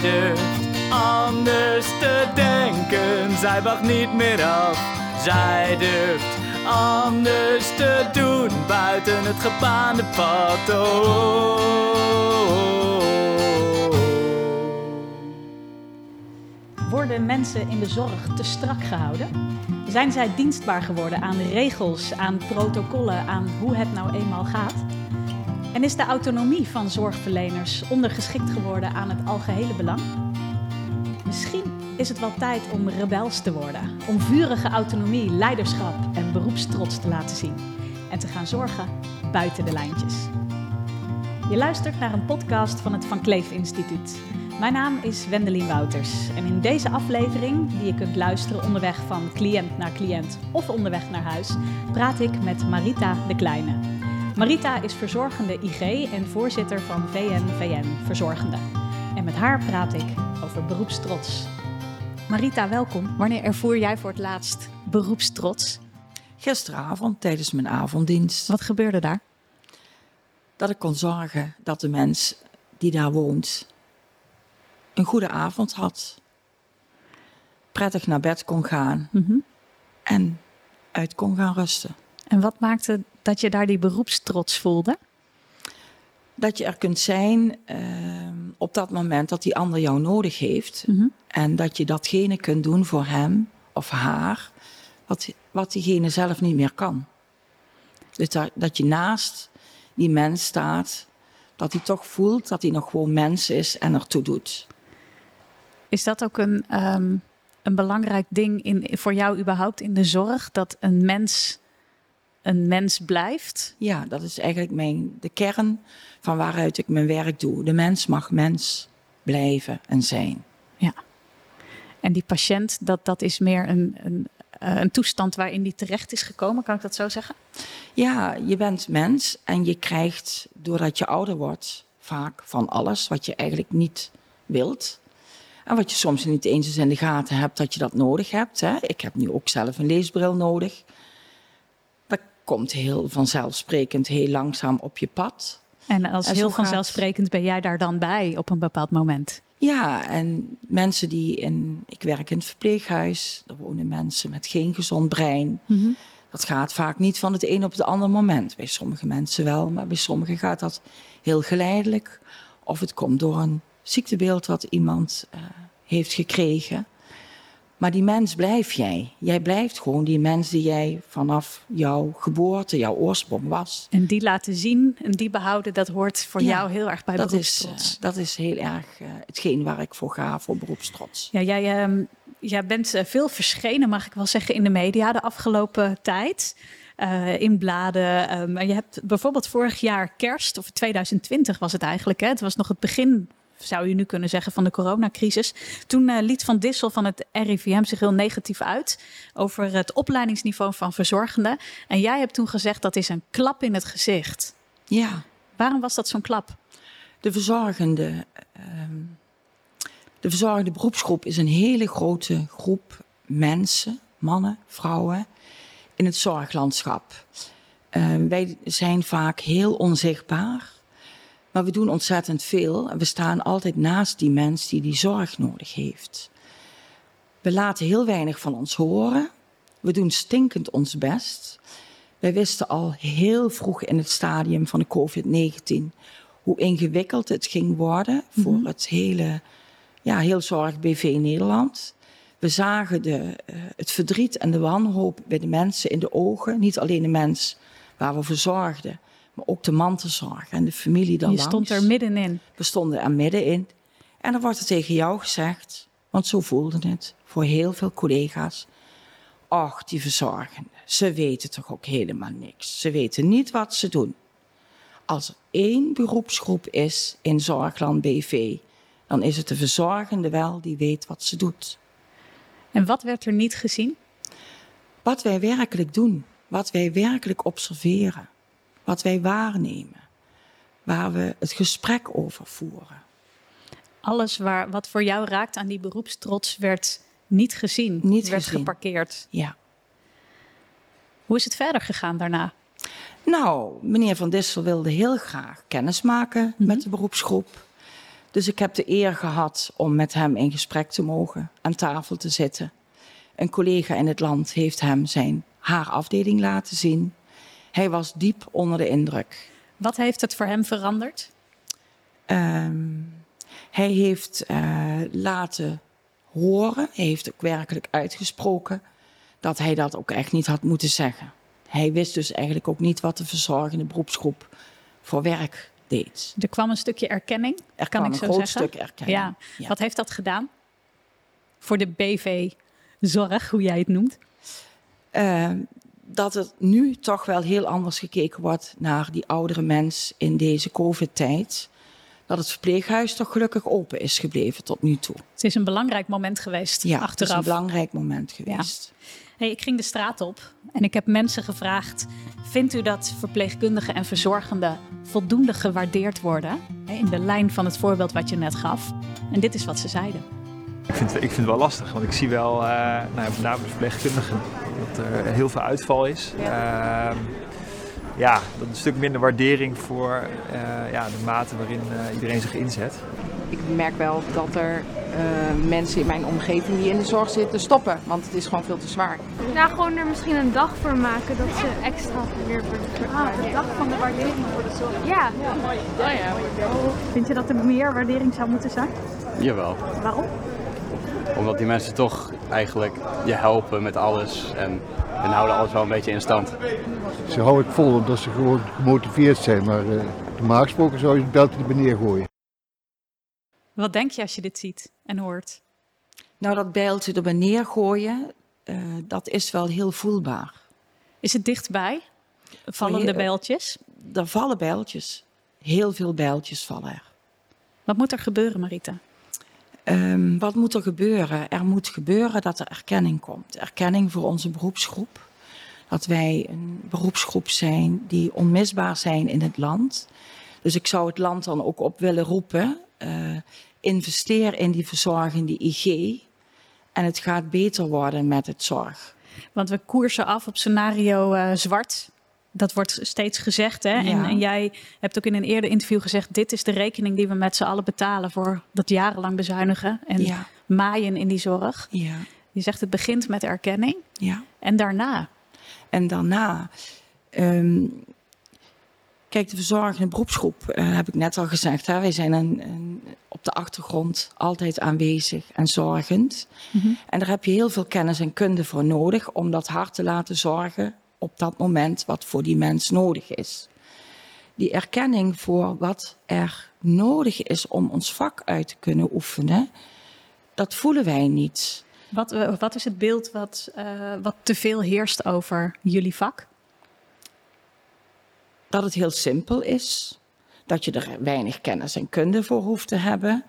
Zij durft anders te denken, zij wacht niet meer af. Zij durft anders te doen buiten het gebaande pad. Worden mensen in de zorg te strak gehouden? Zijn zij dienstbaar geworden aan regels, aan protocollen, aan hoe het nou eenmaal gaat? En is de autonomie van zorgverleners ondergeschikt geworden aan het algehele belang? Misschien is het wel tijd om rebels te worden, om vurige autonomie, leiderschap en beroepstrots te laten zien en te gaan zorgen buiten de lijntjes. Je luistert naar een podcast van het Van Kleef Instituut. Mijn naam is Wendelin Wouters en in deze aflevering, die je kunt luisteren onderweg van cliënt naar cliënt of onderweg naar huis, praat ik met Marita de Kleine. Marita is verzorgende IG en voorzitter van VN-VN Verzorgende. En met haar praat ik over beroepstrots. Marita, welkom. Wanneer ervoer jij voor het laatst beroepstrots? Gisteravond tijdens mijn avonddienst. Wat gebeurde daar? Dat ik kon zorgen dat de mens die daar woont een goede avond had. Prettig naar bed kon gaan Mhm. en uit kon gaan rusten. En wat maakte dat je daar die beroepstrots voelde? Dat je er kunt zijn ehm, op dat moment dat die ander jou nodig heeft. Mhm. En dat je datgene kunt doen voor hem of haar wat, wat diegene zelf niet meer kan. Dus dat, dat je naast die mens staat, dat hij toch voelt dat hij nog gewoon mens is en ertoe doet. Is dat ook een, ehm, een belangrijk ding in, voor jou überhaupt in de zorg? Dat een mens een mens blijft? Ja, dat is eigenlijk mijn, de kern van waaruit ik mijn werk doe. De mens mag mens blijven en zijn. Ja. En die patiënt, dat, dat is meer een, een, eh, een toestand waarin die terecht is gekomen, kan ik dat zo zeggen? Ja, je bent mens en je krijgt, doordat je ouder wordt, vaak van alles wat je eigenlijk niet wilt. En wat je soms niet eens eens in de gaten hebt dat je dat nodig hebt. Hè. Ik heb nu ook zelf een leesbril nodig. Komt heel vanzelfsprekend, heel langzaam op je pad. En als En heel gaat- vanzelfsprekend ben jij daar dan bij op een bepaald moment. Ja, en mensen die in. Ik werk in het verpleeghuis. Er wonen mensen met geen gezond brein. Dat gaat vaak niet van het een op het andere moment. Bij sommige mensen wel, maar bij sommigen gaat dat heel geleidelijk. Of het komt door een ziektebeeld wat iemand eh, heeft gekregen. Maar die mens blijf jij. Jij blijft gewoon die mens die jij vanaf jouw geboorte, jouw oorsprong was. En die laten zien en die behouden, dat hoort voor Ja, jou heel erg bij Dat is, beroepstrots. eh, dat is heel erg eh, hetgeen waar ik voor ga, voor beroepstrots. Ja, jij, ehm, jij bent eh, veel verschenen, mag ik wel zeggen, in de media de afgelopen tijd. In bladen. maar je hebt bijvoorbeeld vorig jaar kerst, of 2020 was het eigenlijk. Hè? Het was nog het begin, zou je nu kunnen zeggen, van de coronacrisis. Toen eh, liet Van Dissel van het RIVM zich heel negatief uit over het opleidingsniveau van verzorgenden. En jij hebt toen gezegd dat is een klap in het gezicht. Ja. Waarom was dat zo'n klap? De verzorgende, ehm, de verzorgende beroepsgroep is een hele grote groep mensen, mannen, vrouwen, in het zorglandschap. Ehm, wij zijn vaak heel onzichtbaar, maar we doen ontzettend veel. En we staan altijd naast die mens die die zorg nodig heeft. We laten heel weinig van ons horen. We doen stinkend ons best. Wij wisten al heel vroeg in het stadium van de COVID-19 hoe ingewikkeld het ging worden voor het hele, ja, heel zorg BV Nederland. We zagen de, eh, het verdriet en de wanhoop bij de mensen in de ogen. Niet alleen de mens waar we voor zorgden, maar ook de mantelzorg en de familie Je daarlangs. stond er middenin. We stonden er middenin. En dan wordt er tegen jou gezegd, want zo voelde het voor heel veel collega's. Och, die verzorgenden, ze weten toch ook helemaal niks. Ze weten niet wat ze doen. Als er één beroepsgroep is in Zorgland BV, dan is het de verzorgende wel die weet wat ze doet. En wat werd er niet gezien? Wat wij werkelijk doen, wat wij werkelijk observeren, wat wij waarnemen, waar we het gesprek over voeren. alles waar, wat voor jou raakt aan die beroepstrots werd niet gezien. Niet werd gezien. geparkeerd. Ja. Hoe is het verder gegaan daarna? Nou, meneer Van Dissel wilde heel graag kennis maken met de beroepsgroep. Dus ik heb de eer gehad om met hem in gesprek te mogen, aan tafel te zitten. Een collega in het land heeft hem zijn haarafdeling laten zien. Hij was diep onder de indruk. Wat heeft het voor hem veranderd? Um, hij heeft uh, laten horen, hij heeft ook werkelijk uitgesproken dat hij dat ook echt niet had moeten zeggen. Hij wist dus eigenlijk ook niet wat de verzorgende beroepsgroep voor werk deed. Er kwam een stukje erkenning, er kan kwam ik zo een groot zeggen. stuk erkenning. Ja. ja. Wat heeft dat gedaan voor de BV-zorg, hoe jij het noemt? Uh, dat er nu toch wel heel anders gekeken wordt naar die oudere mens in deze COVID-tijd. Dat het verpleeghuis toch gelukkig open is gebleven tot nu toe. Het is een belangrijk moment geweest ja, achteraf. het is een belangrijk moment geweest. Ja. Hey, ik ging de straat op en ik heb mensen gevraagd: vindt u dat verpleegkundigen en verzorgenden voldoende gewaardeerd worden? In de lijn van het voorbeeld wat je net gaf. En dit is wat ze zeiden. Ik vind, ik vind het wel lastig, want ik zie wel, uh, nou, met name de verpleegkundigen, dat er heel veel uitval is. Ja. Uh, ja, dat een stuk minder waardering voor uh, ja, de mate waarin uh, iedereen zich inzet. Ik merk wel dat er uh, mensen in mijn omgeving die in de zorg zitten stoppen, want het is gewoon veel te zwaar. Ja, gewoon er misschien een dag voor maken dat ze extra weer Ah, de dag van de waardering voor de zorg. Ja. ja. ja. Vind je dat er meer waardering zou moeten zijn? Jawel. Waarom? Omdat die mensen toch eigenlijk je helpen met alles en, en houden alles wel een beetje in stand. Ze houden het vol omdat ze gewoon gemotiveerd zijn, maar uh, normaal gesproken zou je het beltje er neer gooien. Wat denk je als je dit ziet en hoort? Nou, dat bijltje er neer gooien, uh, dat is wel heel voelbaar. Is het dichtbij? Vallende Oh, bijltjes? Er vallen bijltjes. Heel veel bijltjes vallen er. Wat moet er gebeuren, Marita? Um, wat moet er gebeuren? Er moet gebeuren dat er erkenning komt. Erkenning voor onze beroepsgroep. Dat wij een beroepsgroep zijn die onmisbaar zijn in het land. Dus ik zou het land dan ook op willen roepen. Uh, investeer in die verzorgende IG. En het gaat beter worden met het zorg. Want we koersen af op scenario uh, zwart. Dat wordt steeds gezegd. Hè? Ja. En, en, jij hebt ook in een eerder interview gezegd: dit is de rekening die we met z'n allen betalen voor dat jarenlang bezuinigen en Ja. maaien in die zorg. Ja. Je zegt het begint met erkenning ja. en daarna. En daarna. Um, kijk, de verzorgende beroepsgroep, uh, heb ik net al gezegd. Hè, wij zijn een, een, op de achtergrond altijd aanwezig en zorgend. Mm -hmm. En daar heb je heel veel kennis en kunde voor nodig om dat hart te laten zorgen op dat moment wat voor die mens nodig is. Die erkenning voor wat er nodig is om ons vak uit te kunnen oefenen, dat voelen wij niet. Wat, uh, wat is het beeld wat, uh, wat te veel heerst over jullie vak? Dat het heel simpel is, dat je er weinig kennis en kunde voor hoeft te hebben,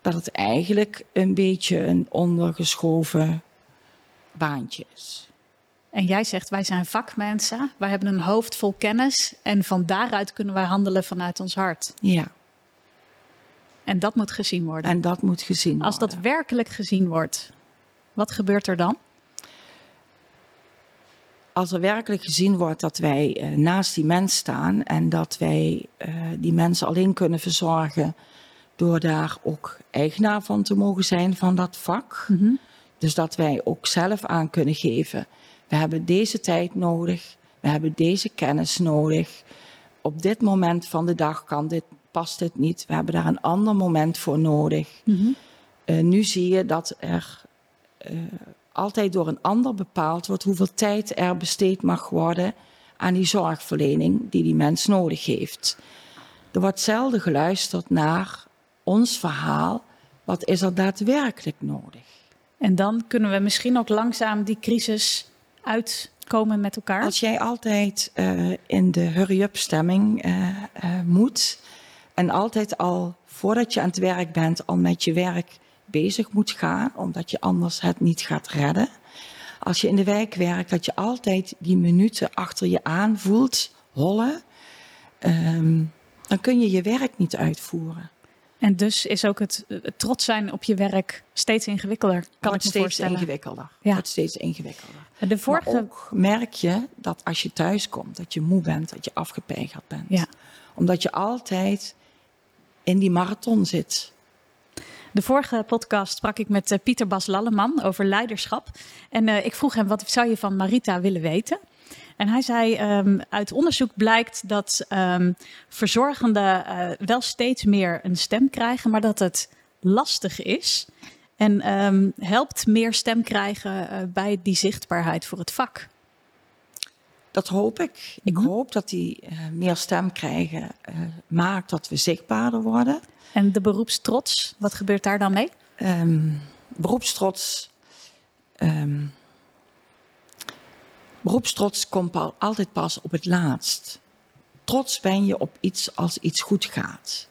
dat het eigenlijk een beetje een ondergeschoven baantje is. En jij zegt, wij zijn vakmensen, wij hebben een hoofd vol kennis en van daaruit kunnen wij handelen vanuit ons hart. Ja. En dat moet gezien worden. En dat moet gezien worden. Als dat werkelijk gezien wordt, wat gebeurt er dan? Als er werkelijk gezien wordt dat wij uh, naast die mens staan en dat wij uh, die mensen alleen kunnen verzorgen door daar ook eigenaar van te mogen zijn van dat vak. Mm -hmm. Dus dat wij ook zelf aan kunnen geven. We hebben deze tijd nodig. We hebben deze kennis nodig. Op dit moment van de dag kan dit, past dit niet. We hebben daar een ander moment voor nodig. Mm -hmm. uh, nu zie je dat er uh, altijd door een ander bepaald wordt hoeveel tijd er besteed mag worden aan die zorgverlening die die mens nodig heeft. Er wordt zelden geluisterd naar ons verhaal. Wat is er daadwerkelijk nodig? En dan kunnen we misschien ook langzaam die crisis uitkomen met elkaar? Als jij altijd uh, in de hurry-up stemming uh, uh, moet en altijd al voordat je aan het werk bent al met je werk bezig moet gaan, omdat je anders het niet gaat redden. Als je in de wijk werkt, dat je altijd die minuten achter je aan voelt hollen, um, dan kun je je werk niet uitvoeren. En dus is ook het, het trots zijn op je werk steeds ingewikkelder. Kan wordt ik me steeds voorstellen. ingewikkelder. Ja. Wordt steeds ingewikkelder. De vorige... Maar ook merk je dat als je thuis komt, dat je moe bent, dat je afgepeigerd bent. Ja. Omdat je altijd in die marathon zit. De vorige podcast sprak ik met eh, Pieter Bas Lalleman over leiderschap. En uh, ik vroeg hem, wat zou je van Marita willen weten? En hij zei, um, uit onderzoek blijkt dat um, verzorgenden uh, wel steeds meer een stem krijgen, maar dat het lastig is. En um, helpt meer stem krijgen uh, bij die zichtbaarheid voor het vak. Dat hoop ik. Ik mm -hmm. hoop dat die uh, meer stem krijgen maakt dat we zichtbaarder worden. En de beroepstrots, wat gebeurt daar dan mee? Um, beroepstrots. Um, beroepstrots komt altijd pas op het laatst. Trots ben je op iets als iets goed gaat.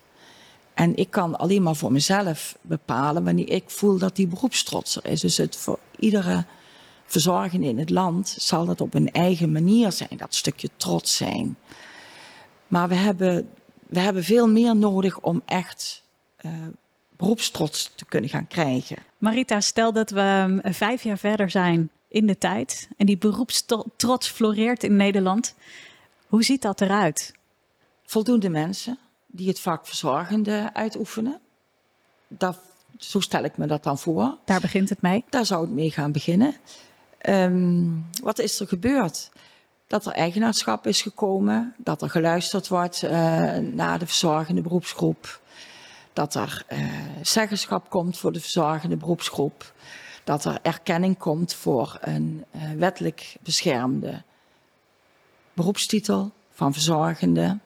En ik kan alleen maar voor mezelf bepalen wanneer ik voel dat die beroepstrots er is. Dus het voor iedere verzorgende in het land zal dat op een eigen manier zijn, dat stukje trots zijn. Maar we hebben, we hebben veel meer nodig om echt uh, beroepstrots te kunnen gaan krijgen. Marita, stel dat we vijf jaar verder zijn in de tijd en die beroepstrots floreert in Nederland. Hoe ziet dat eruit? Voldoende mensen die het vak verzorgende uitoefenen. Dat, zo stel ik me dat dan voor. Daar begint het mee? Daar zou het mee gaan beginnen. Um, wat is er gebeurd? Dat er eigenaarschap is gekomen, dat er geluisterd wordt uh, naar de verzorgende beroepsgroep, dat er uh, zeggenschap komt voor de verzorgende beroepsgroep, dat er erkenning komt voor een uh, wettelijk beschermde beroepstitel van verzorgende.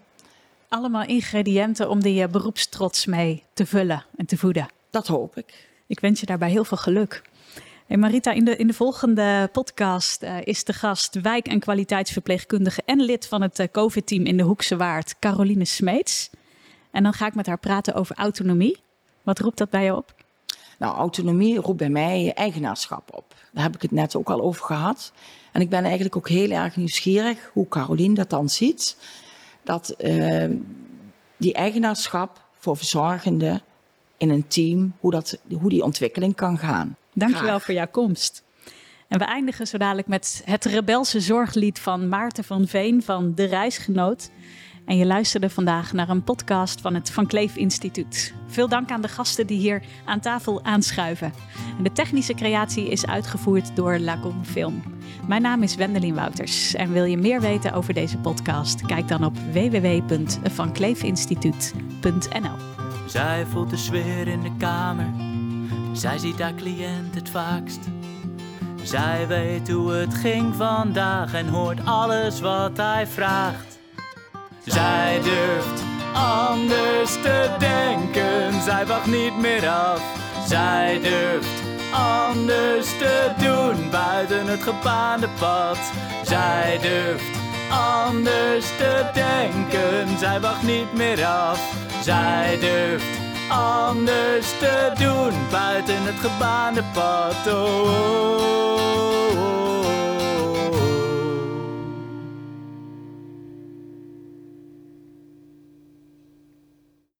Allemaal ingrediënten om die beroepstrots mee te vullen en te voeden. Dat hoop ik. Ik wens je daarbij heel veel geluk. Hey Marita, in de, in de volgende podcast uh, is de gast wijk- en kwaliteitsverpleegkundige en lid van het uh, COVID-team in de Hoekse Waard, Caroline Smeets. En dan ga ik met haar praten over autonomie. Wat roept dat bij je op? Nou, autonomie roept bij mij eigenaarschap op. Daar heb ik het net ook al over gehad. En ik ben eigenlijk ook heel erg nieuwsgierig hoe Caroline dat dan ziet. Dat uh, die eigenaarschap voor verzorgenden in een team, hoe, dat, hoe die ontwikkeling kan gaan. Dankjewel Graag. voor jouw komst. En we eindigen zo dadelijk met het rebelse zorglied van Maarten van Veen van De Reisgenoot. En je luisterde vandaag naar een podcast van het Van Kleef Instituut. Veel dank aan de gasten die hier aan tafel aanschuiven. En de technische creatie is uitgevoerd door Lacom Film. Mijn naam is Wendelin Wouters. En wil je meer weten over deze podcast? Kijk dan op www.vankleefinstituut.nl Zij voelt de sfeer in de kamer. Zij ziet haar cliënt het vaakst. Zij weet hoe het ging vandaag en hoort alles wat hij vraagt. Zij durft anders te denken, zij wacht niet meer af. Zij durft anders te doen buiten het gebaande pad. Zij durft anders te denken, zij wacht niet meer af. Zij durft anders te doen buiten het gebaande pad. Oh, oh.